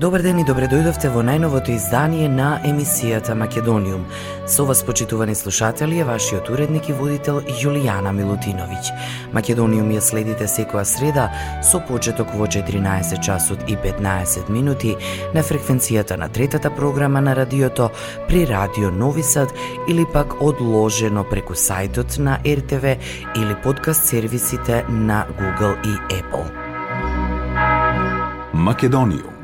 Добар ден и добре дојдовте во најновото издание на емисијата Македониум. Со вас, почитувани слушатели, е вашиот уредник и водител Јулијана Милутиновиќ. Македониум ја следите секоја среда со почеток во 14 часот и 15 минути на фреквенцијата на третата програма на радиото при Радио Нови Сад или пак одложено преку сајтот на РТВ или подкаст сервисите на Google и Apple. Македониум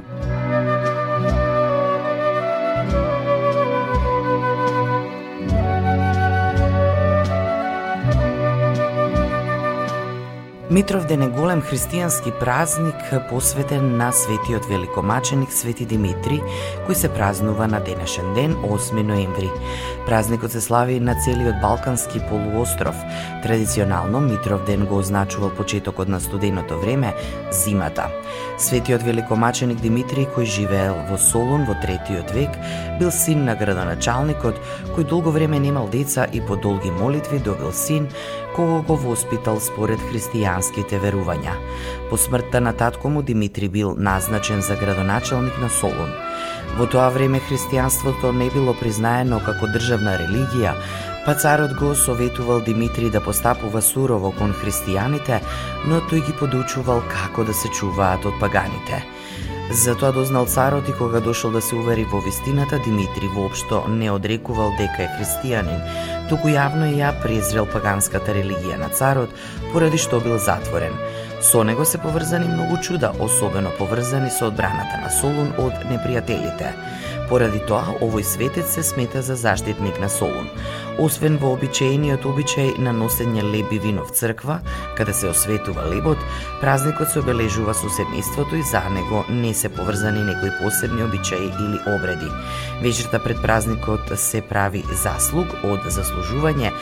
Митровден е голем христијански празник посветен на светиот великомаченик Свети Димитри, кој се празнува на денешен ден, 8 ноември. Празникот се слави на целиот Балкански полуостров. Традиционално Митровден го означувал почетокот на студеното време, зимата. Светиот великомаченик Димитри, кој живеел во Солун во третиот век, бил син на градоначалникот, кој долго време немал деца и по долги молитви добил син, кого го воспитал според христијанските верувања. По смртта на татко му Димитри бил назначен за градоначелник на Солун. Во тоа време христијанството не било признаено како државна религија, па царот го советувал Димитри да постапува сурово кон христијаните, но тој ги подучувал како да се чуваат од паганите. Затоа дознал царот и кога дошол да се увери во вистината, Димитри воопшто не одрекувал дека е христијанин, туку јавно ја презрел паганската религија на царот, поради што бил затворен. Со него се поврзани многу чуда, особено поврзани со одбраната на Солун од непријателите. Поради тоа, овој светец се смета за заштитник на Солун. Освен во обичаениот обичај на носење леб и вино в црква, каде се осветува лебот, празникот се обележува со семејството и за него не се поврзани некои посебни обичаи или обреди. Вечерта пред празникот се прави заслуг од заслужување,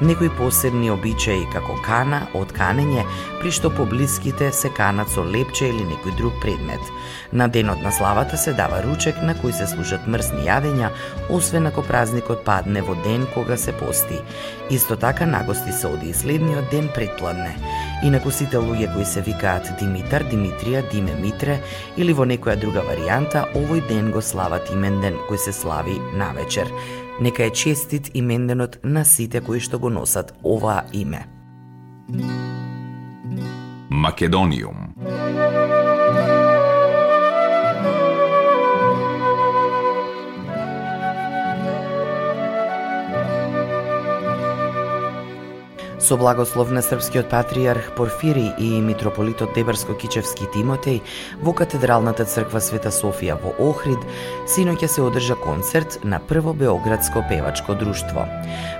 некои посебни обичаи како кана одканене, при што поблиските се канат со лепче или некој друг предмет. На денот на славата се дава ручек на кој се служат мрсни јадења, освен ако празникот падне во ден кога се пости. Исто така нагости се оди и следниот ден предпладне. Инаку сите луѓе кои се викаат Димитар, Димитрија, Диме Митре или во некоја друга варијанта, овој ден го слават имен ден кој се слави на вечер. Нека е честит именденот на сите кои што го носат оваа име. Македониум Со благослов на српскиот патриарх Порфири и митрополитот Дебарско-Кичевски Тимотеј во катедралната црква Света Софија во Охрид, синоќа се одржа концерт на Прво Београдско певачко друштво.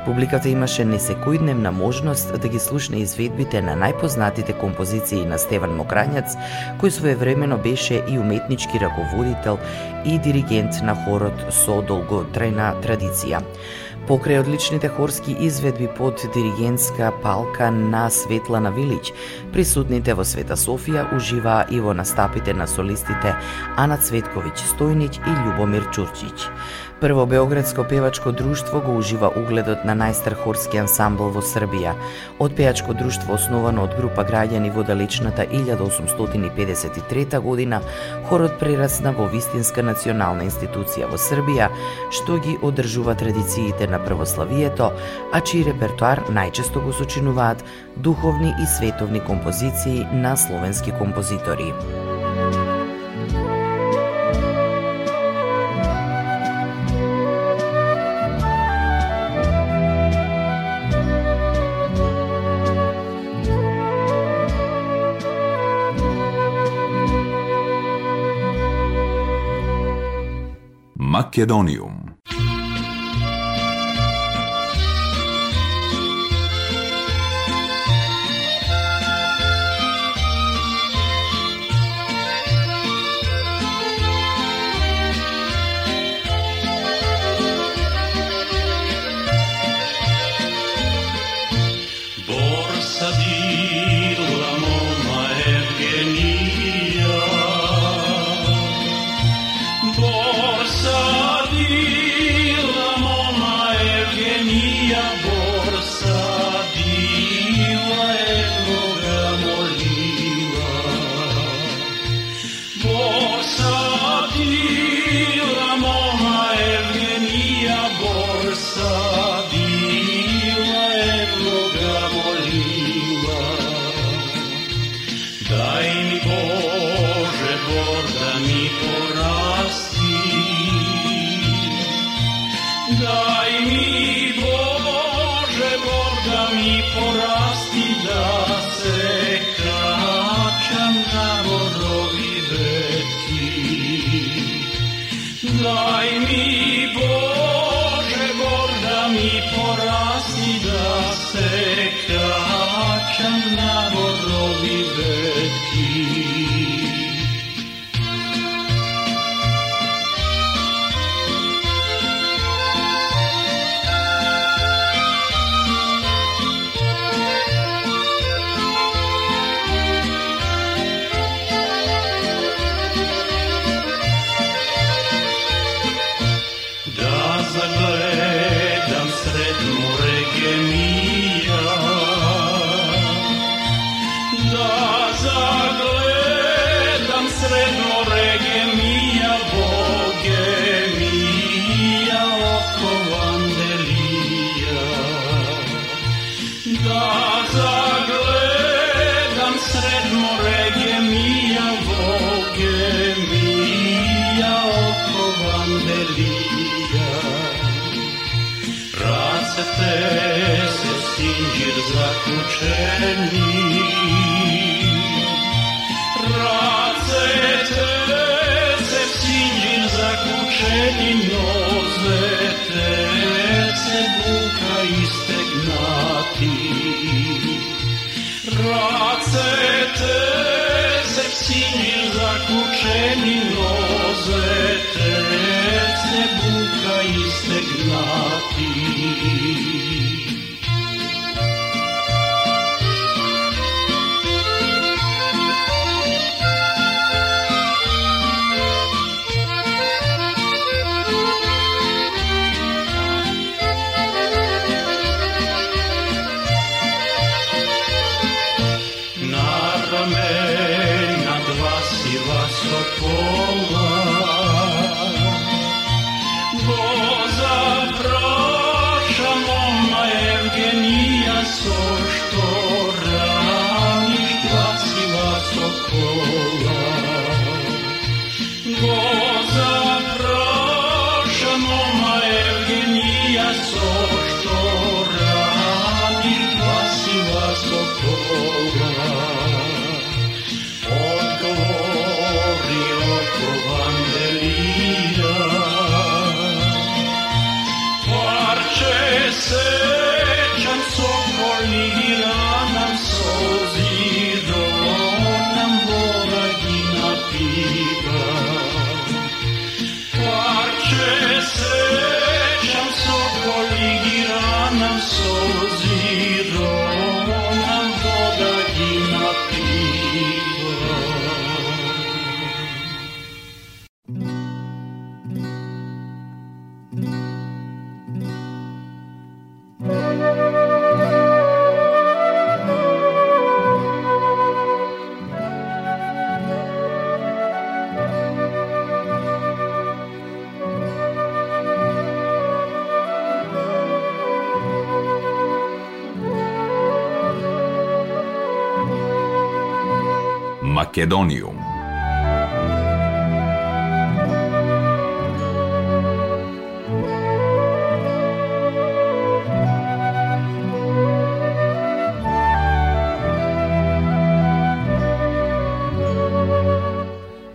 Публиката имаше несекојдневна можност да ги слушне изведбите на најпознатите композиции на Стеван Мокрањац, кој своевремено беше и уметнички раководител и диригент на хорот со долготрајна традиција. Покрај одличните хорски изведби под диригентска палка на Светлана Вилич, присутните во Света Софија уживаа и во настапите на солистите Ана Цветковиќ Стојнич и Љубомир Чурчиќ. Прво Београдско певачко друштво го ужива угледот на најстар хорски ансамбл во Србија. Од пејачко друштво основано од група граѓани во далечната 1853 година, хорот прерасна во вистинска национална институција во Србија, што ги одржува традициите на православието, а чиј репертуар најчесто го сочинуваат духовни и световни композиции на словенски композитори. Македониум Pracę te zakuczeni. Македониум.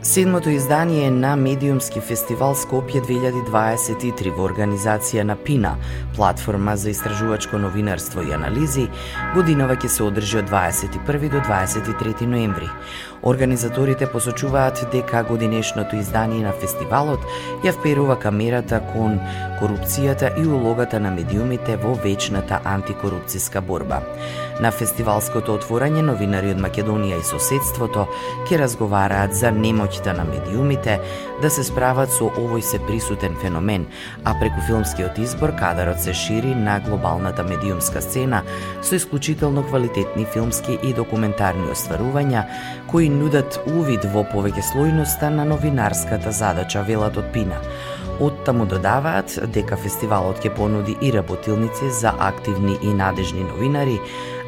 Седмото издание на Медиумски фестивал Скопје 2023 во организација на ПИНА, платформа за истражувачко новинарство и анализи, годинава ќе се одржи од 21 до 23 ноември. Организаторите посочуваат дека годинешното издание на фестивалот ја вперува камерата кон корупцијата и улогата на медиумите во вечната антикорупцијска борба. На фестивалското отворање новинари од Македонија и соседството ќе разговараат за немоќта на медиумите да се справат со овој се присутен феномен, а преку филмскиот избор кадарот се шири на глобалната медиумска сцена со исклучително квалитетни филмски и документарни остварувања кои нудат увид во повеќе слојноста на новинарската задача велат од Пина. Оттаму додаваат дека фестивалот ќе понуди и работилници за активни и надежни новинари,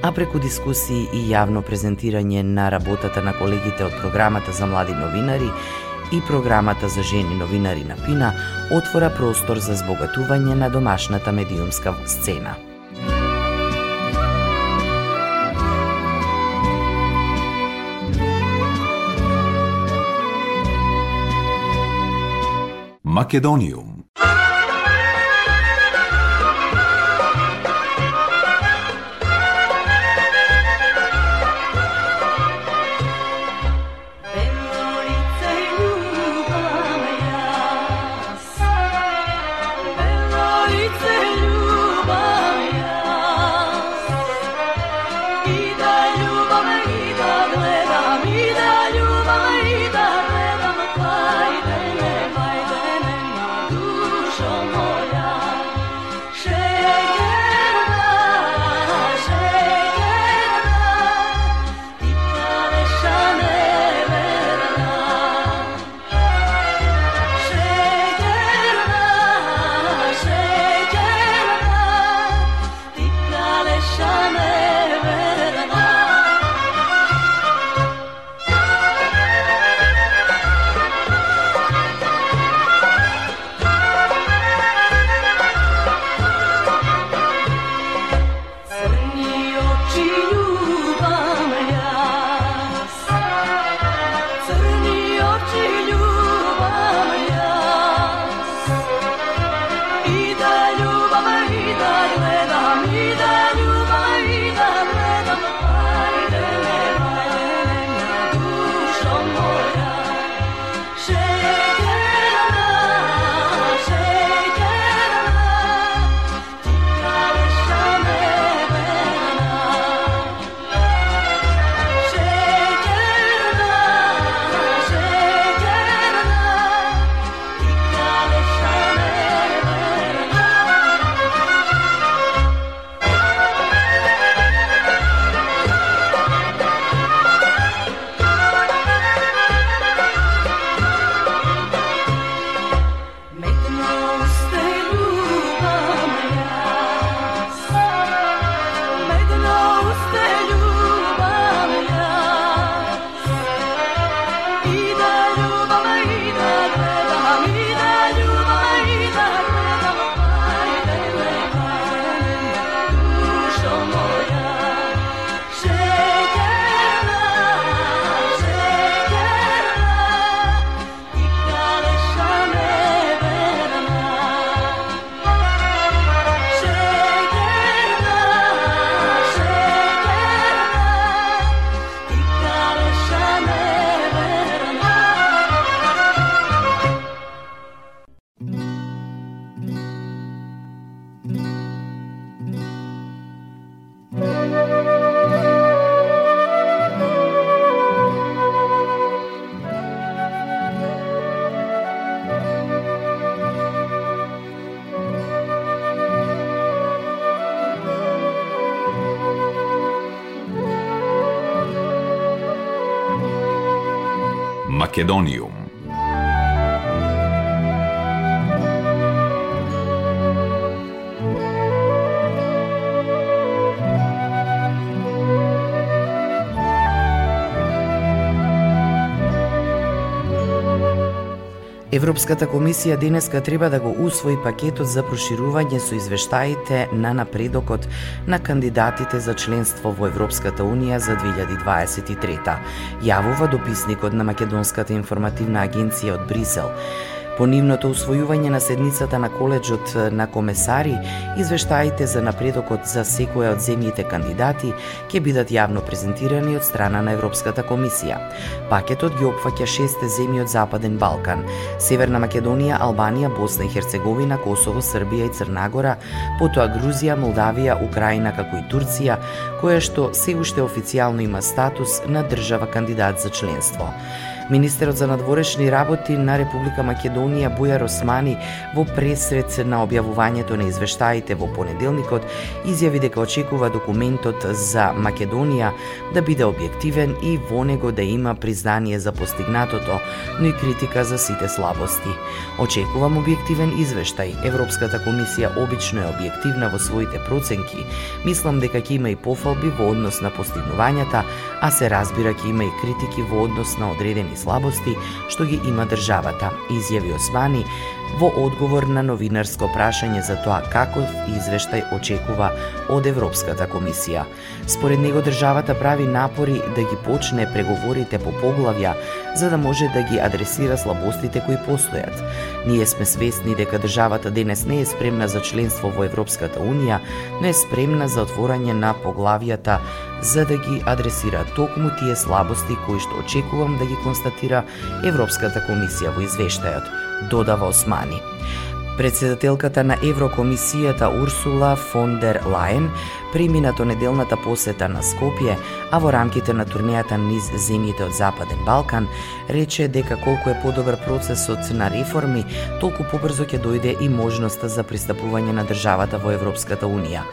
а преку дискусии и јавно презентирање на работата на колегите од програмата за млади новинари и програмата за жени новинари на Пина отвора простор за збогатување на домашната медиумска сцена. Македониум. Македониум. Европската комисија денеска треба да го усвои пакетот за проширување со извештаите на напредокот на кандидатите за членство во Европската Унија за 2023. Јавува дописникот на Македонската информативна агенција од Брисел. По нивното усвојување на седницата на коледжот на комесари, извештаите за напредокот за секоја од земјите кандидати ќе бидат јавно презентирани од страна на Европската комисија. Пакетот ги опфаќа шесте земји од Западен Балкан: Северна Македонија, Албанија, Босна и Херцеговина, Косово, Србија и Црнагора, потоа Грузија, Молдавија, Украина како и Турција, која што се уште официјално има статус на држава кандидат за членство. Министерот за надворешни работи на Република Македонија Македонија Бујар Османи во пресред на објавувањето на извештаите во понеделникот изјави дека очекува документот за Македонија да биде објективен и во него да има признание за постигнатото, но и критика за сите слабости. Очекувам објективен извештај. Европската комисија обично е објективна во своите проценки. Мислам дека ќе има и пофалби во однос на постигнувањата, а се разбира ќе има и критики во однос на одредени слабости што ги има државата, изјави Османи во одговор на новинарско прашање за тоа каков извештај очекува од Европската комисија. Според него државата прави напори да ги почне преговорите по поглавја за да може да ги адресира слабостите кои постојат. Ние сме свесни дека државата денес не е спремна за членство во Европската Унија, но е спремна за отворање на поглавјата за да ги адресира токму тие слабости кои што очекувам да ги констатира Европската комисија во извештајот, додава Османи. Председателката на Еврокомисијата Урсула фон дер Лајен преминато неделната посета на Скопје, а во рамките на турнејата низ земјите од Западен Балкан, рече дека колку е подобар процесот на реформи, толку побрзо ќе дојде и можноста за пристапување на државата во Европската Унија.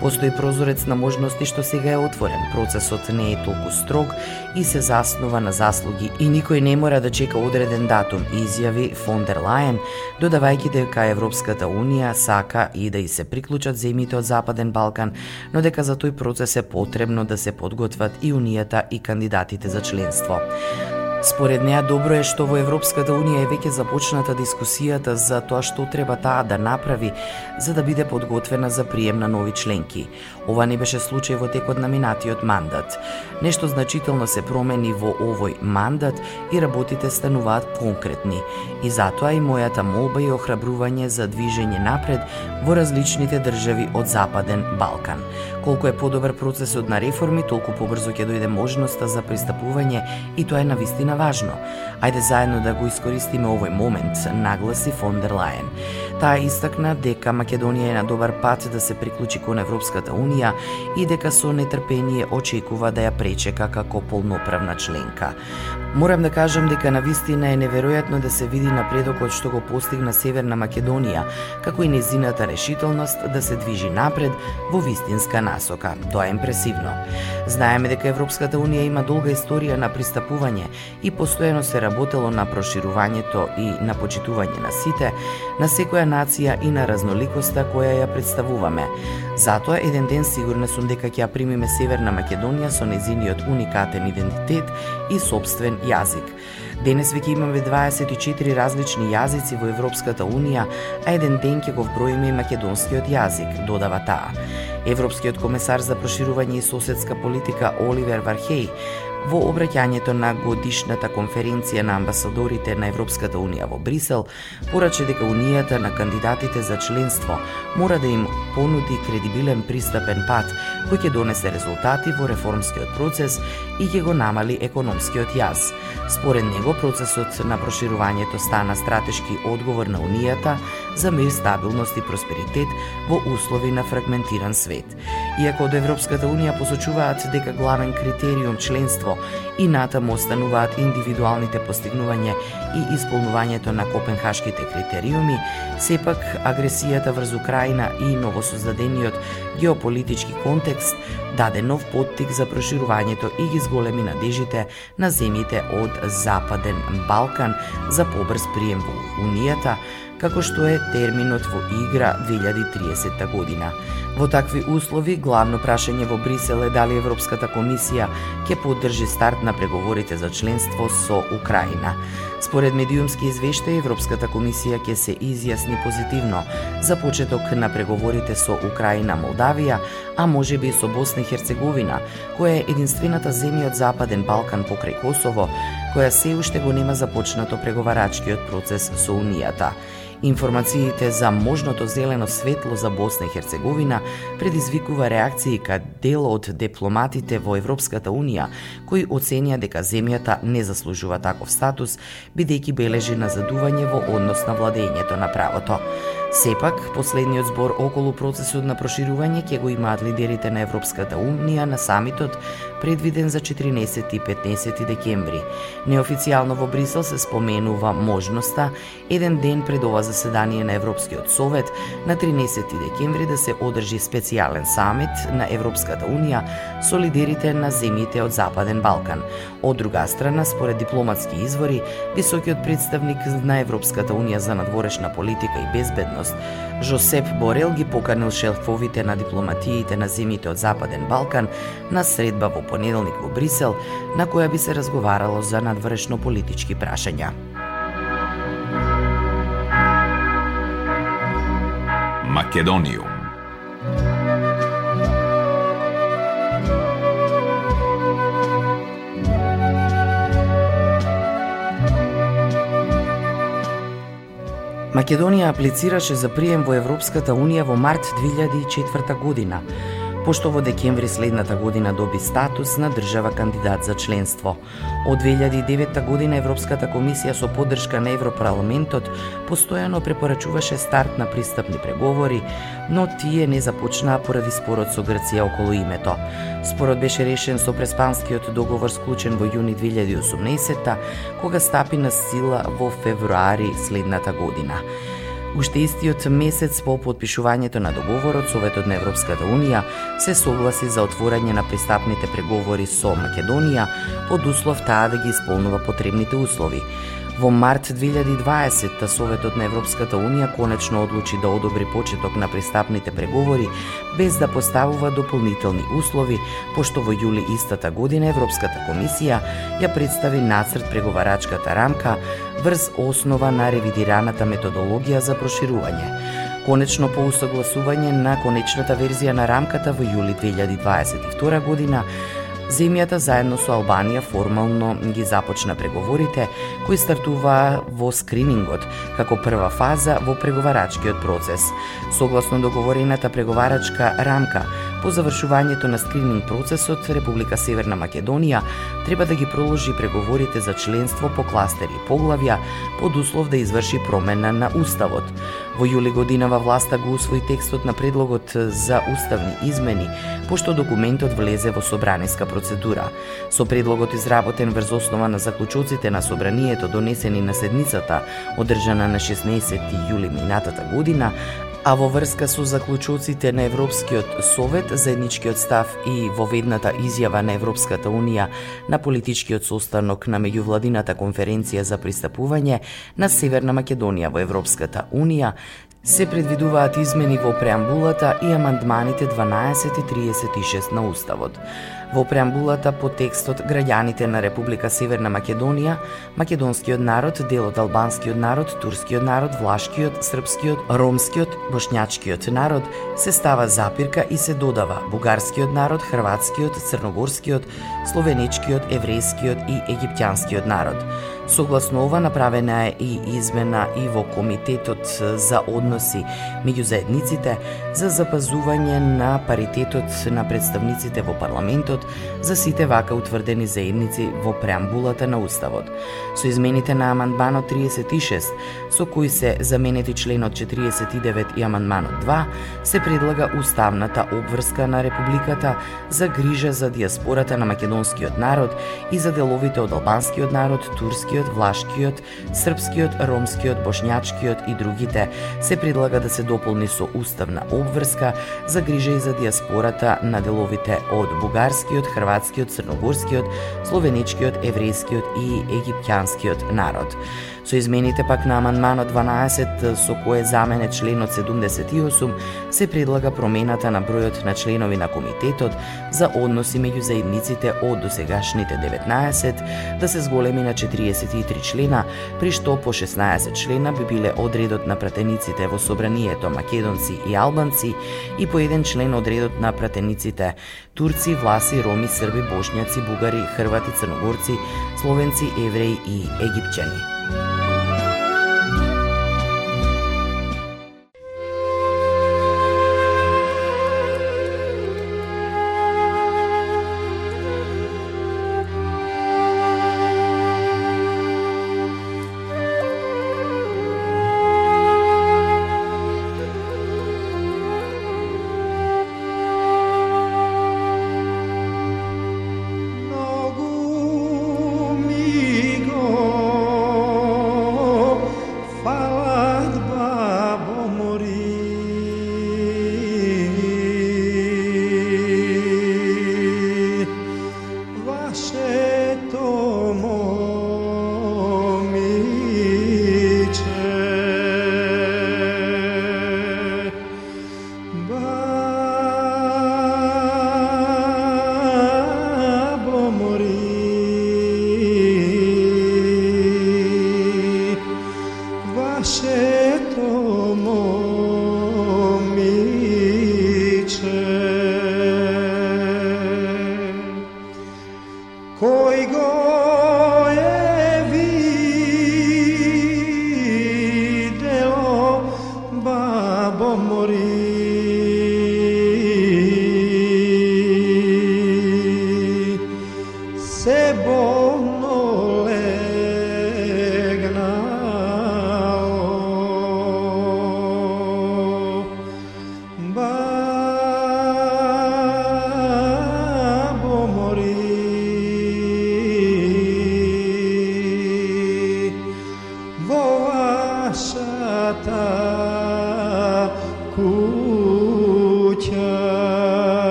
Постои прозорец на можности што сега е отворен. Процесот не е толку строг и се заснова на заслуги и никој не мора да чека одреден датум, изјави фон дер Лајен, додавајќи дека Европската Унија сака и да и се приклучат земјите од Западен Балкан но дека за тој процес е потребно да се подготват и Унијата и кандидатите за членство. Според неа добро е што во Европската Унија е веќе започната дискусијата за тоа што треба таа да направи за да биде подготвена за прием на нови членки. Ова не беше случај во текот на минатиот мандат. Нешто значително се промени во овој мандат и работите стануваат конкретни. И затоа и мојата молба и охрабрување за движење напред во различните држави од Западен Балкан. Колку е подобар процесот на реформи, толку побрзо ќе дојде можноста за пристапување и тоа е навистина важно. Ајде заедно да го искористиме овој момент, нагласи фон дер Лајен. Таа истакна дека Македонија е на добар пат да се приклучи кон Европската Унија и дека со нетрпение очекува да ја пречека како полноправна членка. Морам да кажам дека на вистина е неверојатно да се види напредокот што го постигна Северна Македонија, како и незината решителност да се движи напред во вистинска насока. Тоа е импресивно. Знаеме дека Европската Унија има долга историја на пристапување и постојано се работело на проширувањето и на почитување на сите, на секоја нација и на разноликоста која ја представуваме. Затоа еден ден сигурна сум дека ќе ја примиме Северна Македонија со незиниот уникатен идентитет и собствен јазик. Денес веќе имаме 24 различни јазици во Европската Унија, а еден ден ќе го вброиме и македонскиот јазик, додава таа. Европскиот комесар за проширување и соседска политика Оливер Вархеј Во обраќањето на годишната конференција на амбасадорите на Европската Унија во Брисел, пораче дека Унијата на кандидатите за членство мора да им понуди кредибилен пристапен пат кој ќе донесе резултати во реформскиот процес и ќе го намали економскиот јаз. Според него, процесот на проширувањето стана стратешки одговор на Унијата за мир, стабилност и просперитет во услови на фрагментиран свет. Иако од Европската Унија посочуваат дека главен критериум членство и натаму остануваат индивидуалните постигнување и исполнувањето на копенхашките критериуми, сепак агресијата врз Украина и новосоздадениот геополитички контекст даде нов поттик за проширувањето и ги зголеми надежите на земјите од Западен Балкан за побрз прием во Унијата, како што е терминот во игра 2030 година. Во такви услови, главно прашање во Брисел е дали Европската комисија ќе поддржи старт на преговорите за членство со Украина. Според медиумски извештаи, Европската комисија ќе се изјасни позитивно за почеток на преговорите со Украина, Молдавија, а може би и со Босна и Херцеговина, која е единствената земја од Западен Балкан покрај Косово, која се уште го нема започнато преговарачкиот процес со Унијата. Информациите за можното зелено светло за Босна и Херцеговина предизвикува реакции кај дел од дипломатите во Европската Унија, кои оценија дека земјата не заслужува таков статус, бидејќи бележи назадување во однос на владењето на правото. Сепак, последниот збор околу процесот на проширување ќе го имаат лидерите на Европската Унија на самитот предвиден за 14 и 15 декември. Неофицијално во Брисел се споменува можноста еден ден пред ова заседание на Европскиот совет на 13 декември да се одржи специјален самит на Европската унија со лидерите на земјите од Западен Балкан. Од друга страна, според дипломатски извори, високиот представник на Европската унија за надворешна политика и безбедност, Жосеп Борел ги поканил шефовите на дипломатиите на земјите од Западен Балкан на средба во понеделник во Брисел, на која би се разговарало за надвршно политички прашања. Македониум Македонија аплицираше за прием во Европската Унија во март 2004 година пошто во декември следната година доби статус на држава кандидат за членство. Од 2009 година Европската комисија со поддршка на Европарламентот постојано препорачуваше старт на пристапни преговори, но тие не започнаа поради спорот со Грција околу името. Спорот беше решен со преспанскиот договор склучен во јуни 2018 кога стапи на сила во февруари следната година. Уште истиот месец по подпишувањето на договорот, Советот на Европската Унија се согласи за отворање на пристапните преговори со Македонија под услов таа да ги исполнува потребните услови. Во март 2020 Советот на Европската Унија конечно одлучи да одобри почеток на пристапните преговори без да поставува дополнителни услови, пошто во јули истата година Европската комисија ја представи нацрт преговарачката рамка врз основа на ревидираната методологија за проширување. Конечно по усогласување на конечната верзија на рамката во јули 2022 година, Земјата заедно со Албанија формално ги започна преговорите кои стартуваа во скринингот како прва фаза во преговарачкиот процес. Согласно договорената преговарачка рамка, по завршувањето на скрининг процесот, Република Северна Македонија треба да ги проложи преговорите за членство по кластери и поглавја под услов да изврши промена на Уставот. Во јули годинава власта го усвои текстот на предлогот за уставни измени, пошто документот влезе во собраниска процедура. Со предлогот изработен врз основа на заклучоците на собранието донесени на седницата, одржана на 16 јули минатата година, а во врска со заклучоците на Европскиот совет, заедничкиот став и воведната изјава на Европската унија на политичкиот состанок на меѓувладината конференција за пристапување на Северна Македонија во Европската унија, се предвидуваат измени во преамбулата и амандманите 12 и 36 на Уставот. Во преамбулата по текстот граѓаните на Република Северна Македонија, македонскиот народ, дел од албанскиот народ, турскиот народ, влашкиот, српскиот, ромскиот, бошњачкиот народ се става запирка и се додава бугарскиот народ, хрватскиот, црногорскиот, словенечкиот, еврејскиот и египтјанскиот народ. Согласно ова направена е и измена и во Комитетот за односи меѓу заедниците за запазување на паритетот на представниците во парламентот за сите вака утврдени заедници во преамбулата на Уставот. Со измените на амандманот 36, со кои се заменети членот 49 и амандманот 2, се предлага уставната обврска на Републиката за грижа за диаспората на македонскиот народ и за деловите од албанскиот народ, турскиот македонскиот, влашкиот, српскиот, ромскиот, бошњачкиот и другите, се предлага да се дополни со уставна обврска за грижа и за диаспората на деловите од бугарскиот, хрватскиот, црногорскиот, словенечкиот, еврејскиот и египтјанскиот народ. Со измените пак на амандманот 12 со кое замене членот 78 се предлага промената на бројот на членови на комитетот за односи меѓу заедниците од досегашните 19 да се зголеми на 43 члена, при што по 16 члена би биле одредот на пратениците во собранието македонци и албанци и по еден член одредот на пратениците турци, власи, роми, срби, бошњаци, бугари, хрвати, црногорци, словенци, евреи и египчани.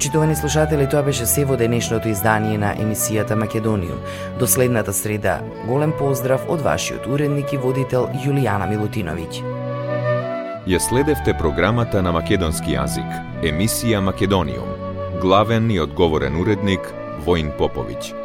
Почитувани слушатели, тоа беше се во денешното издание на емисијата Македонијум. До следната среда, голем поздрав од вашиот уредник и водител Јулијана Милутиновиќ. Ја следевте програмата на македонски јазик, емисија Македонијум. Главен и одговорен уредник Воин Поповиќ.